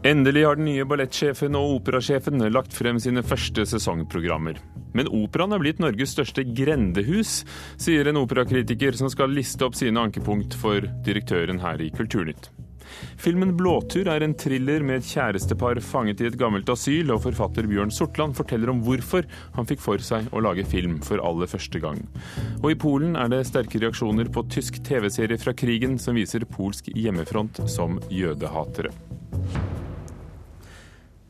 Endelig har den nye ballettsjefen og operasjefen lagt frem sine første sesongprogrammer. Men operaen er blitt Norges største grendehus, sier en operakritiker som skal liste opp sine ankepunkt for direktøren her i Kulturnytt. Filmen 'Blåtur' er en thriller med et kjærestepar fanget i et gammelt asyl, og forfatter Bjørn Sortland forteller om hvorfor han fikk for seg å lage film for aller første gang. Og i Polen er det sterke reaksjoner på tysk TV-serie fra krigen som viser polsk hjemmefront som jødehatere.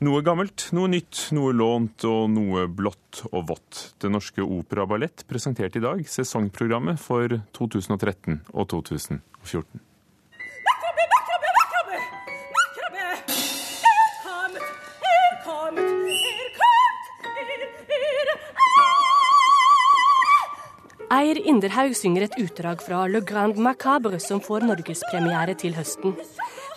Noe gammelt, noe nytt, noe lånt og noe blått og vått. Det Norske Opera Ballett presenterte i dag sesongprogrammet for 2013 og 2014. Eir Inderhaug synger et utdrag fra Le Grand Macabre, som får norgespremiere til høsten.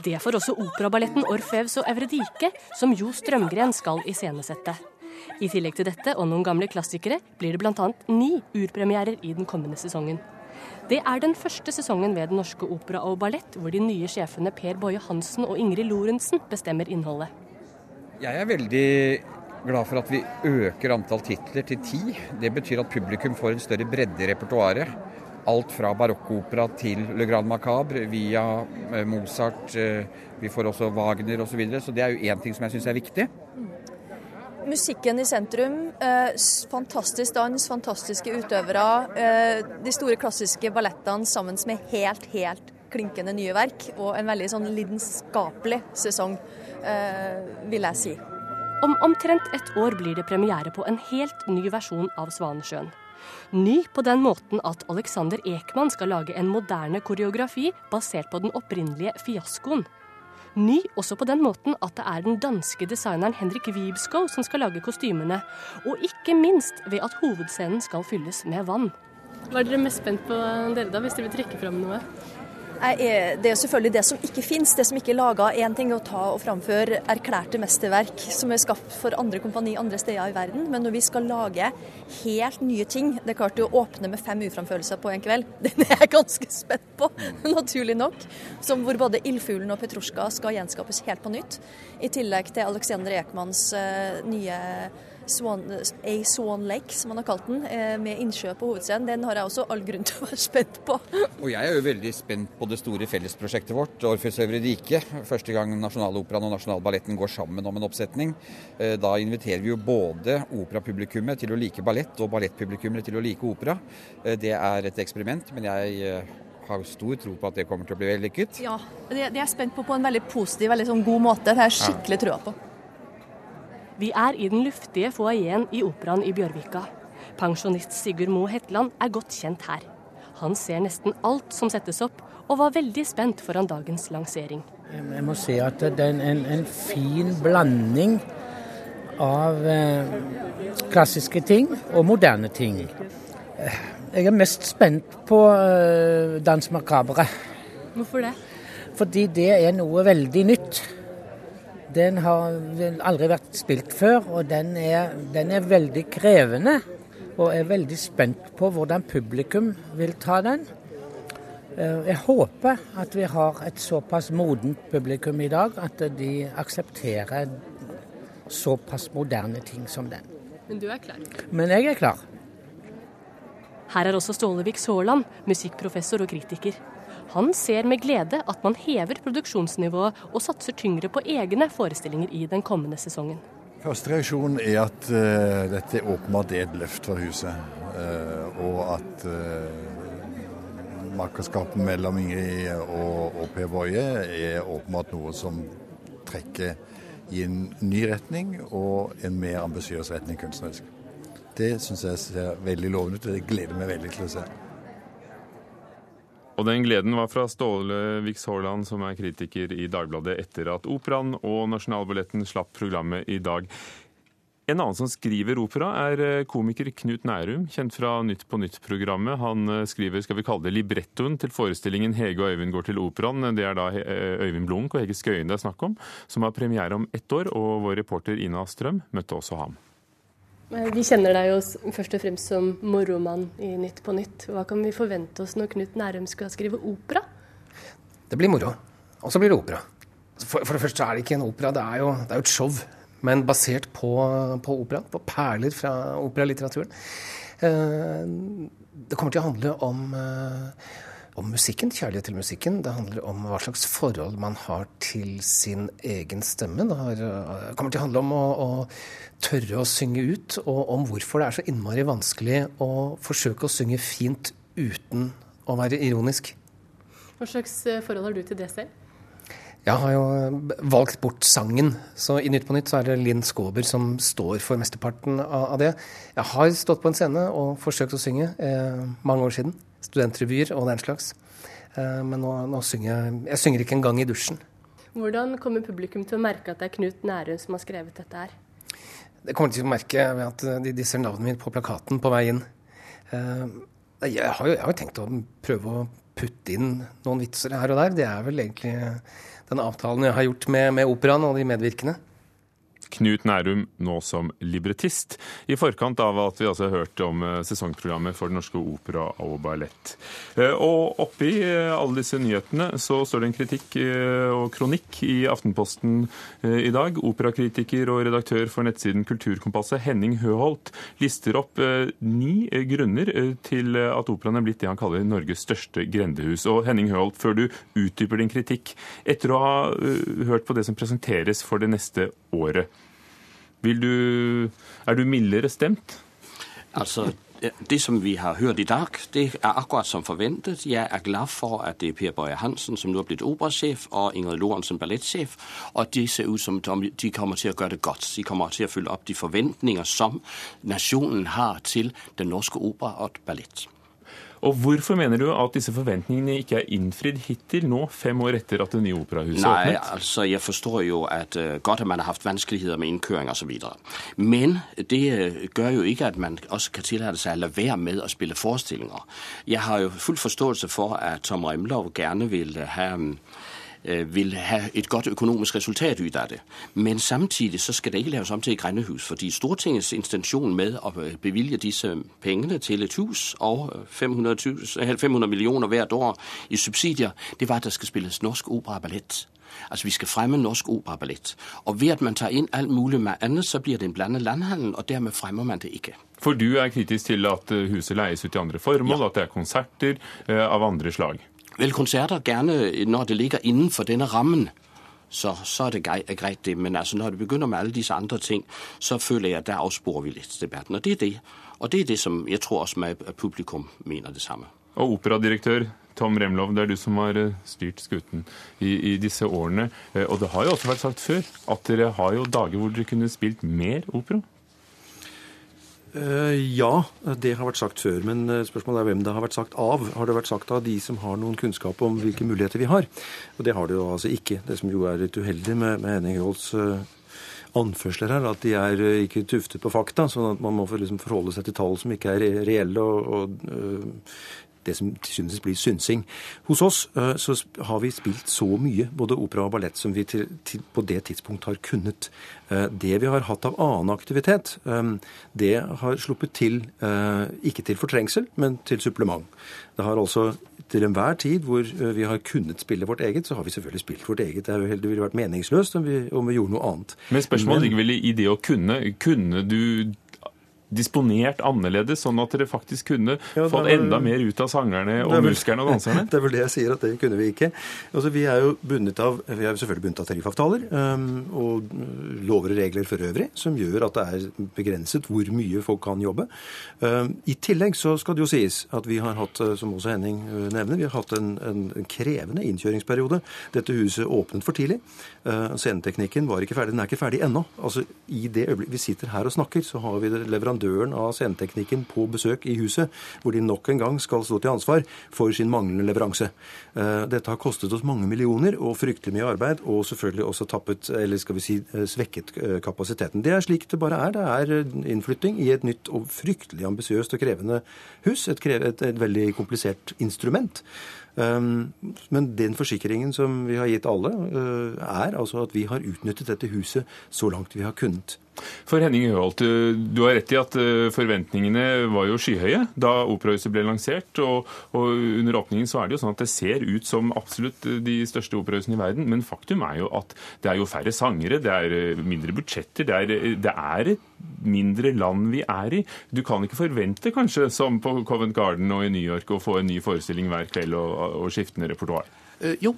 Det får også operaballetten Orfevs og Evredike, som Jo Strømgren skal iscenesette. I tillegg til dette og noen gamle klassikere blir det bl.a. ni urpremierer i den kommende sesongen. Det er den første sesongen ved Den Norske Opera og Ballett hvor de nye sjefene Per Boje Hansen og Ingrid Lorentzen bestemmer innholdet. Jeg er veldig glad for at vi øker antall titler til ti. Det betyr at publikum får en større bredde i repertoaret. Alt fra barokkopera til Le Grand Macabre via eh, Mozart. Eh, vi får også Wagner osv. Så, videre. så det er jo én ting som jeg syns er viktig. Musikken i sentrum. Eh, fantastisk dans, fantastiske utøvere. de store klassiske ballettene sammen med helt, helt klinkende nye verk. Og en veldig sånn lidenskapelig sesong, vil jeg si. Om omtrent et år blir det premiere på en helt ny versjon av Svanesjøen. Ny på den måten at Alexander Ekman skal lage en moderne koreografi basert på den opprinnelige fiaskoen. Ny også på den måten at det er den danske designeren Henrik Wiebskow som skal lage kostymene. Og ikke minst ved at hovedscenen skal fylles med vann. Hva er dere mest spent på dere da, hvis dere vil trekke fram noe? Er, det er selvfølgelig det som ikke fins, det som ikke er laga. Én ting er å ta og framføre erklærte mesterverk som er skapt for andre kompani andre steder i verden, men når vi skal lage helt nye ting Det er klart å åpne med fem uframførelser på en kveld, den er jeg ganske spent på, naturlig nok. Som hvor både Ildfuglen og Petrusjka skal gjenskapes helt på nytt. I tillegg til Alexander Ekmans uh, nye Swan, A Swan Lake, som man har kalt den, eh, med innsjø på hovedscenen. Den har jeg også all grunn til å være spent på. Og jeg er jo veldig spent på det store fellesprosjektet vårt, Orfeus Øvre Rike. Første gang Nasjonaloperaen og Nasjonalballetten går sammen om en oppsetning. Eh, da inviterer vi jo både operapublikummet til å like ballett, og ballettpublikummet til å like opera. Eh, det er et eksperiment, men jeg har stor tro på at det kommer til å bli vellykket. Ja, det er jeg spent på på en veldig positiv, veldig sånn god måte. Det har jeg skikkelig trua på. Vi er i den luftige foajeen i Operaen i Bjørvika. Pensjonist Sigurd Moe Hetland er godt kjent her. Han ser nesten alt som settes opp, og var veldig spent foran dagens lansering. Jeg må si at det er en, en fin blanding av eh, klassiske ting og moderne ting. Jeg er mest spent på eh, Dans macabre. Hvorfor det? Fordi det er noe veldig nytt. Den har aldri vært spilt før, og den er, den er veldig krevende. Og er veldig spent på hvordan publikum vil ta den. Eh, jeg håper at vi har et såpass modent publikum i dag at de aksepterer såpass moderne ting som den. Men du er klar? Men jeg er klar. Her er også Stålevik Saaland, musikkprofessor og kritiker. Han ser med glede at man hever produksjonsnivået og satser tyngre på egne forestillinger i den kommende sesongen. Første reaksjon er at uh, dette åpenbart er et løft for huset. Uh, og at uh, makerskapet mellom Ingrid og, og Per Boje er åpenbart noe som trekker i en ny retning og en mer ambisiøs retning kunstnerisk. Det syns jeg ser veldig lovende ut, og det gleder meg veldig til å se. Og den gleden var fra Ståle Vix Haaland, som er kritiker i Dagbladet etter at Operaen og Nasjonalballetten slapp programmet i dag. En annen som skriver opera, er eh, komiker Knut Nærum, kjent fra Nytt på nytt-programmet. Han eh, skriver skal vi kalle det librettoen til forestillingen 'Hege og Øyvind går til operaen'. Det er da eh, Øyvind Blunk og Hege Skøyen det er snakk om, som har premiere om ett år. Og vår reporter Ina Strøm møtte også ham. Vi kjenner deg jo først og fremst som moromann i Nytt på Nytt. Hva kan vi forvente oss når Knut Nærum skal skrive opera? Det blir moro. Og så blir det opera. For, for, det første er det ikke en opera, det er jo, det er jo et show. Men basert på, på opera, på perler fra operalitteraturen. Eh, det kommer til å handle om, eh, om musikken, kjærlighet til musikken. Det handler om hva slags forhold man har til sin egen stemme. Det, har, kommer til å handle om å, å, tørre å synge ut, og om hvorfor det er så innmari vanskelig å forsøke å synge fint uten å være ironisk. Hva slags forhold har du til det selv? Jeg har jo valgt bort sangen, så i Nytt på Nytt så er det Linn Skåber som står for mesteparten av det. Jeg har stått på en scene og forsøkt å synge eh, mange år siden. Studentrevyer og den slags. Eh, men nå, nå, synger jeg Jeg synger ikke engang i dusjen. Hvordan kommer publikum til å merke at det er Knut Nærum som har skrevet dette her? Det kommer de til å merke ved at de, de ser navnet mitt på plakaten på vei inn. Eh, jeg har jo jeg har tenkt å prøve å putte inn noen vitser her og der. Det er vel egentlig den avtalen jeg har gjort med, med operaen og de medvirkende. Knut Nærum nå som librettist, i forkant av at vi altså har hørt om eh, sesongprogrammet for Den norske opera og ballett. Eh, og oppi eh, alle disse nyhetene så står det en kritikk og kronikk i Aftenposten i dag. Operakritiker og redaktør for nettsiden Kulturkompasset, Henning Høholt, lister opp ni grunner til at operaen er blitt det han kaller Norges største grendehus. Og Henning Høholt, før du utdyper din kritikk, etter å ha hørt på det som presenteres for det neste året, du, er du mildere stemt? Altså, det som vi har hørt i dag, det er akkurat som forventet. Jeg er glad for at det er Per Bøye Hansen som nå har blitt operasjef, og Ingrid Lorentzen ballettsjef. Og de ser ut som de kommer til å gjøre det godt. De kommer til å fylle opp de forventninger som nasjonen har til Den norske opera og ballett. Og Hvorfor mener du at disse forventningene ikke er innfridd hittil, nå fem år etter at det nye operahuset Nei, åpnet? Nei, altså jeg forstår jo at uh, godt at man har hatt vanskeligheter med innkjøring osv. Men det uh, gjør jo ikke at man også kan tillate seg å la være med å spille forestillinger. Jeg har jo full forståelse for at Tom Remlov gjerne vil ha um, Øh, vil have et godt økonomisk resultat ut av det. Men samtidig så skal det ikke laves om til et grendehus, fordi Stortingets intention med å øh, bevilge disse pengene til et hus og 500, 500 millioner hvert år i subsidier, det var at det skal spilles norsk opera og ballett. Altså, Vi skal fremme norsk opera og ballett. Og ved at man tar inn alt mulig med annet, så blir det en blandet landhandel, og dermed fremmer man det ikke. For du er kritisk til at øh, huset leies ut i andre formål, ja. at det er konserter av andre slag? Vel, konserter gjerne når det ligger innenfor denne rammen. Så, så, er det greit, det. Men altså, når det begynner med alle disse andre ting, så føler jeg at der avsporer vi litt debatten. Og det er det. Og det er det som jeg tror også med publikum mener det samme. Og operadirektør Tom Remlov, det er du som har eh, styrt skuten i, i, disse årene. Eh, og det har jo også vært sagt før at dere har jo dager hvor dere kunne spilt mer opera? Eh, ja, det har vært sagt før. Men eh, spørsmålet er hvem det har vært sagt av. Har det vært sagt av de som har noen kunnskap om hvilke muligheter vi har? Og det har det jo altså ikke. Det som jo er litt uheldig med, med Henning Rolls uh, anførsler her, at de er ikke tuftet på fakta. sånn at man må liksom forholde seg til tall som ikke er reelle. og, og det som til synes blir synsing. Hos oss uh, så har vi spilt så mye, både opera og ballett, som vi til, til, på det tidspunkt har kunnet. Uh, det vi har hatt av annen aktivitet, um, det har sluppet til ikke til fortrengsel, men til supplement. Det har altså til enhver tid hvor vi har kunnet spille vårt eget, så har vi selvfølgelig spilt vårt eget. Det, det ville vært meningsløst om vi, om vi, gjorde noe annet. Men spørsmålet ligger vel i det å kunne. Kunne du disponert annerledes, sånn at dere faktisk kunne ja, fått enda mer ut av sangerne og vel, musikerne og danserne? Det er vel det jeg sier, at det kunne vi ikke. Altså, vi er jo bundet av, vi er selvfølgelig bundet av tariffavtaler um, og lover og regler for øvrig, som gjør at det er begrenset hvor mye folk kan jobbe. Um, I tillegg så skal det jo sies at vi har hatt, eh, som også Henning eh, nevner, vi har hatt en, en krevende innkjøringsperiode. Dette huset åpnet for tidlig. Uh, sceneteknikken var ikke ferdig. Den er ikke ferdig ennå. Altså, I det øyeblikk vi sitter her og snakker, så har vi leverandør leverandøren av sceneteknikken på besøk i huset, hvor de nok en gang skal stå til ansvar for sin manglende leveranse. Eh, dette har kostet oss mange millioner og fryktelig mye arbeid, og selvfølgelig også tappet, eller skal vi si eh, svekket eh, kapasiteten. Det er slik det bare er. Det er innflytting i et nytt og fryktelig ambisiøst og krevende hus. Et, krev, et, et veldig komplisert instrument. Um, men den forsikringen som vi har gitt alle, uh, er altså at vi har utnyttet dette huset så langt vi har kunnet. For Henning Høholt, eh, du har rett i at eh, forventningene var jo skyhøye da Operahuset ble lansert. Og, og, under åpningen så er det jo sånn at det ser ut som absolutt eh, de største operahusene i verden. Men faktum er jo at det er jo færre sangere, det er mindre budsjetter. Det er, det er et mindre land vi er i. Du kan ikke forvente, kanskje, som på Covent Garden og i New York, å få en ny forestilling hver kveld og, og skiftende repertoar. Jo,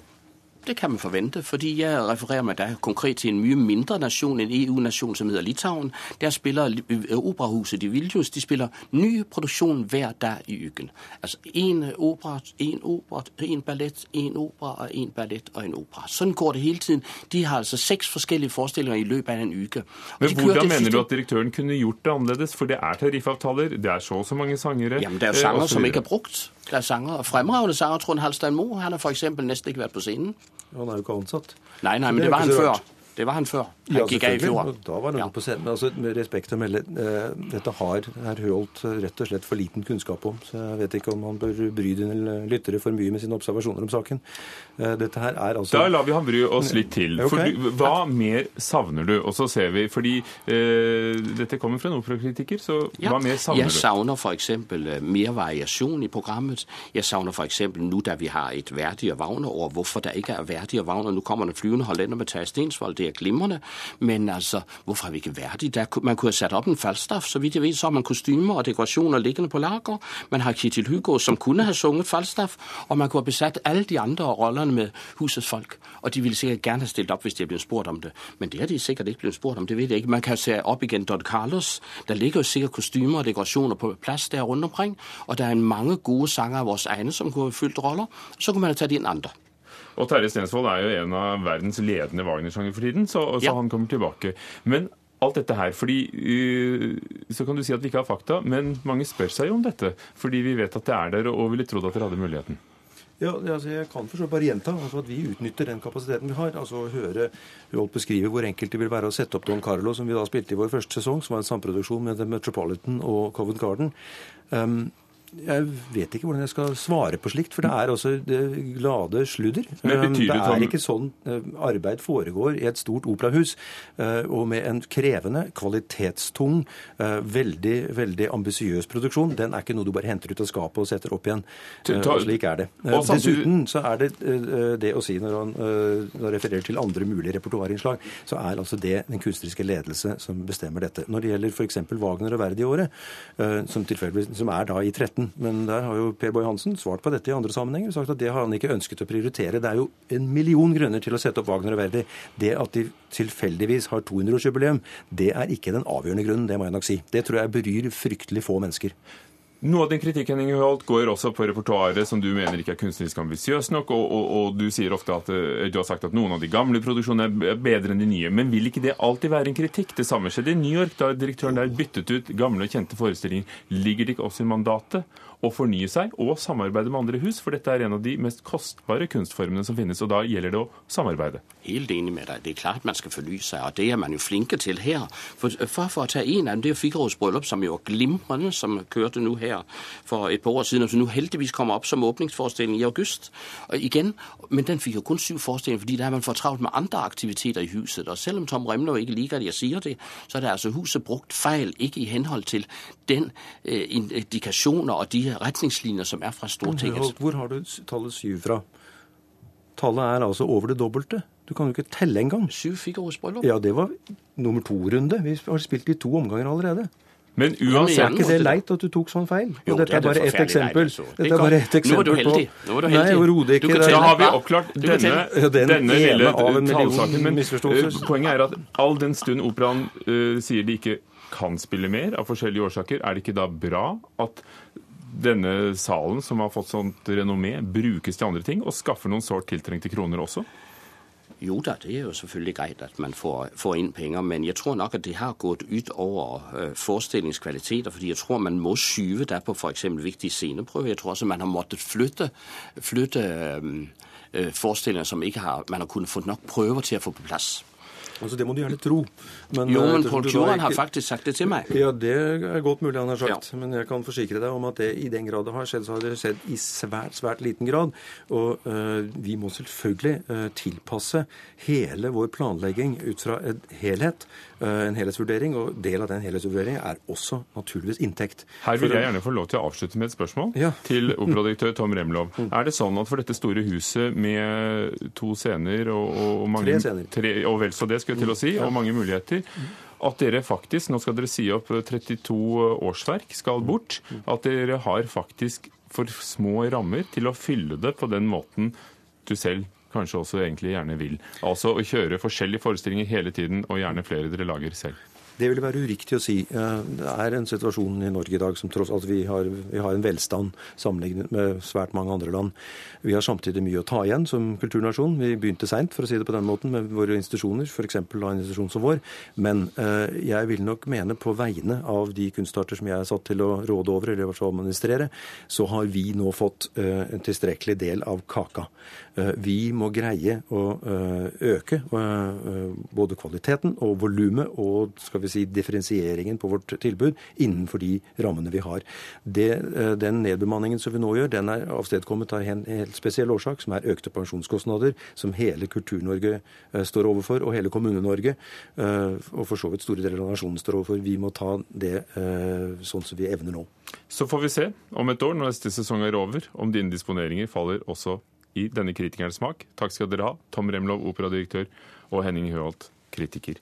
det kan man forvente, fordi jeg refererer meg da konkret til en mye mindre nasjon, en EU-nasjon som heter Litauen. Der spiller Operahuset De Viljus de spiller ny produksjon hver dag i uken. Altså én opera, én opera, én ballett, én opera og én ballett og en opera. Sånn går det hele tiden. De har altså seks forskjellige forestillinger i løpet av en uke. Men Hvordan mener du at direktøren kunne gjort det annerledes? For det er tariffavtaler, det er så og så mange sangere. Jamen, det er jo sanger som ikke er brukt. Er sanger, Fremragende sanger. Trond Halstein Moe han har f.eks. nesten ikke vært på scenen. Han er jo ikke ansatt. Nei, nei, men det, det var han før. Det var han før. Han ja, gikk av i fjor. Da var han ja. på scenen. Men altså, med respekt å melde, eh, dette har herr Høholt rett og slett for liten kunnskap om. Så jeg vet ikke om han bør bry dine lyttere for mye med sine observasjoner om saken. Eh, dette her er altså Da lar vi han bry oss litt til. Okay. Du, hva mer savner du? Og så ser vi, fordi eh, dette kommer fra en operakritiker, så ja. hva mer savner du? Jeg savner f.eks. Eh, mer variasjon i programmet. Jeg savner f.eks. nå da vi har et verdige Wagner-år, hvorfor det ikke er verdige Wagner. Nå kommer den flyvende hollender med Terje Stensvold er glimrende. Men altså, hvorfor er vi ikke verdige? Der, man kunne ha satt opp en Falstaff. Så vidt jeg vet, så har man kostymer og dekorasjoner liggende på lager. Man har Kittil Hugo, som kunne ha sunget Falstaff. Og man kunne ha besatt alle de andre rollene med husets folk. Og de ville sikkert gjerne ha stilt opp hvis de ble spurt om det. Men det har de sikkert ikke blitt spurt om. Det vet jeg ikke. Man kan se opp igjen Don Carlos. Der ligger jo sikkert kostymer og dekorasjoner på plass der rundt omkring. Og det er mange gode sanger av våre egne som kunne ha fylt roller. Så kunne man ha tatt inn andre. Og Terje Stensvold er jo en av verdens ledende Wagner-sjanger for tiden, så, så ja. han kommer tilbake. Men alt dette her, fordi uh, Så kan du si at vi ikke har fakta, men mange spør seg jo om dette. Fordi vi vet at det er der, og ville trodd at dere hadde muligheten. Ja, altså Jeg kan forstå bare gjenta altså at vi utnytter den kapasiteten vi har. altså å Høre Holt beskrive hvor enkelt det vil være å sette opp Don Carlo, som vi da spilte i vår første sesong, som var en samproduksjon med The Metropolitan og Covent Garden. Um, jeg vet ikke hvordan jeg skal svare på slikt, for det er også glade sludder. Men det er sånn- ikke sånn eh, arbeid foregår i et stort operahus, eh, og med en krevende, kvalitetstung, eh, veldig veldig ambisiøs produksjon. Den er ikke noe du bare henter ut av skapet og setter opp igjen. Og slik er det. Dessuten så er det det å si, når han refererer til andre mulige repertoarinnslag, så er altså det den kunstneriske ledelse som bestemmer dette. Når det gjelder f.eks. Wagner og Verdi-året, som, som er da i 13 men der har jo Per Boy Hansen svart på dette i andre sammenhenger og sagt at det har han ikke ønsket å prioritere. Det er jo en million grunner til å sette opp Wagner og Verdi. Det at de tilfeldigvis har 200-årsjubileum, det er ikke den avgjørende grunnen, det må jeg nok si. Det tror jeg bryr fryktelig få mennesker. Noe av din kritikk Henning Holt, går også på repertoaret som du mener ikke er kunstnerisk ambisiøst nok, og, og, og, du sier ofte at eh, du har sagt at noen av de gamle produksjonene er bedre enn de nye. Men vil ikke det alltid være en kritikk? Det samme skjedde i New York, da direktøren der byttet ut gamle og kjente forestillinger. Ligger det ikke også i mandatet å fornye seg og samarbeide med andre hus, for dette er en av de mest kostbare kunstformene som finnes, og da gjelder det å samarbeide. Helt enig med deg. Det er klart man skal fornye seg, og det er man jo flinke til her. For, for, for å ta en av dem, det er Figaros bryllup, som jo er glimrende, som kørte nå her for et par år siden, og som nå heldigvis kommer opp som åpningsforestilling i august. Og igen, men den fikk jo kun syv forestillinger, fordi der er man for travlt med andre aktiviteter i huset. Og selv om Tom Remlo ikke liker at jeg sier det, så er det altså huset brukt feil, ikke i henhold til den eh, indikasjoner og de retningslinjer som er fra Stortinget. Hvor har du tallet syv fra? Tallet er altså over det dobbelte. Du kan jo ikke telle engang. Syv Figaros bryllup? Ja, det var nummer to-runde. Vi har spilt i to omganger allerede. Men uansett Er ikke det leit at du tok sånn feil? Jo, dette er, bare ett eksempel. Dette er bare ett eksempel Nå var du heldig. Nå var du heldig. Nei, overhodet ikke. Da har vi oppklart denne, denne lille tallsaken. Men uh, poenget er at all den stund operaen uh, sier de ikke kan spille mer av forskjellige årsaker, er det ikke da bra at denne salen, som har fått sånt renommé, brukes til andre ting, og skaffer noen sårt tiltrengte kroner også? Jo da, det er jo selvfølgelig greit at man får, får, inn penger, men jeg tror nok at det har gått ut over uh, forestillingskvaliteter. fordi jeg tror man må skyve der på f.eks. viktige sceneprøver. Jeg tror også man har måttet flytte, flytte um, forestillinger som ikke har, man har kunnet få nok prøver til å få på plass. Altså, Det må du gjerne tro. Men, jo, men Pål Tjoren har faktisk sagt det til meg. Ja, Det er godt mulig han har sagt. Ja. Men jeg kan forsikre deg om at det i den grad det har skjedd, så har det skjedd i svært, svært liten grad. Og uh, vi må selvfølgelig uh, tilpasse hele vår planlegging ut fra en helhet. Uh, en helhetsvurdering. Og del av den helhetsvurderingen er også naturligvis inntekt. Her vil jeg gjerne få lov til å avslutte med et spørsmål ja. til operadirektør Tom Remlov. Mm. Er det sånn at for dette store huset med to scener og, og mange Tre scener. Tre, og vel så det skulle jeg til å si, og mange muligheter. At dere faktisk, nå skal dere si opp 32 årsverk, skal bort. At dere har faktisk for små rammer til å fylle det på den måten du selv kanskje også egentlig gjerne vil. Altså å kjøre forskjellige forestillinger hele tiden, og gjerne flere dere lager selv. Det ville være uriktig å si. Det er en situasjon i Norge i dag som tross alt vi har, vi har en velstand sammenlignet med svært mange andre land. Vi har samtidig mye å ta igjen som kulturnasjon. Vi begynte seint, for å si det på den måten, med våre institusjoner, f.eks. en institusjon som vår. Men eh, jeg vil nok mene på vegne av de kunstarter som jeg er satt til å råde over, eller i hvert fall administrere, så har vi nå fått eh, en tilstrekkelig del av kaka. Eh, vi må greie å øke både kvaliteten og volumet og skal vi si, differensieringen på vårt tilbud innenfor de rammene vi har. Det, eh, den nedbemanningen som vi nå gjør, den er avstedkommet av en helt spesiell årsak, som er økte pensjonskostnader, som hele Kultur-Norge eh, står overfor, og hele Kommune-Norge, eh, og for så vidt store deler av nasjonen står overfor. Vi må ta det sånn som vi evner nå. Så får vi se om et år, når neste sesong er over, om dine disponeringer faller også i denne kritikerens smak. Takk skal dere ha, Tom Remlov, operadirektør, og Henning Høholt, kritiker.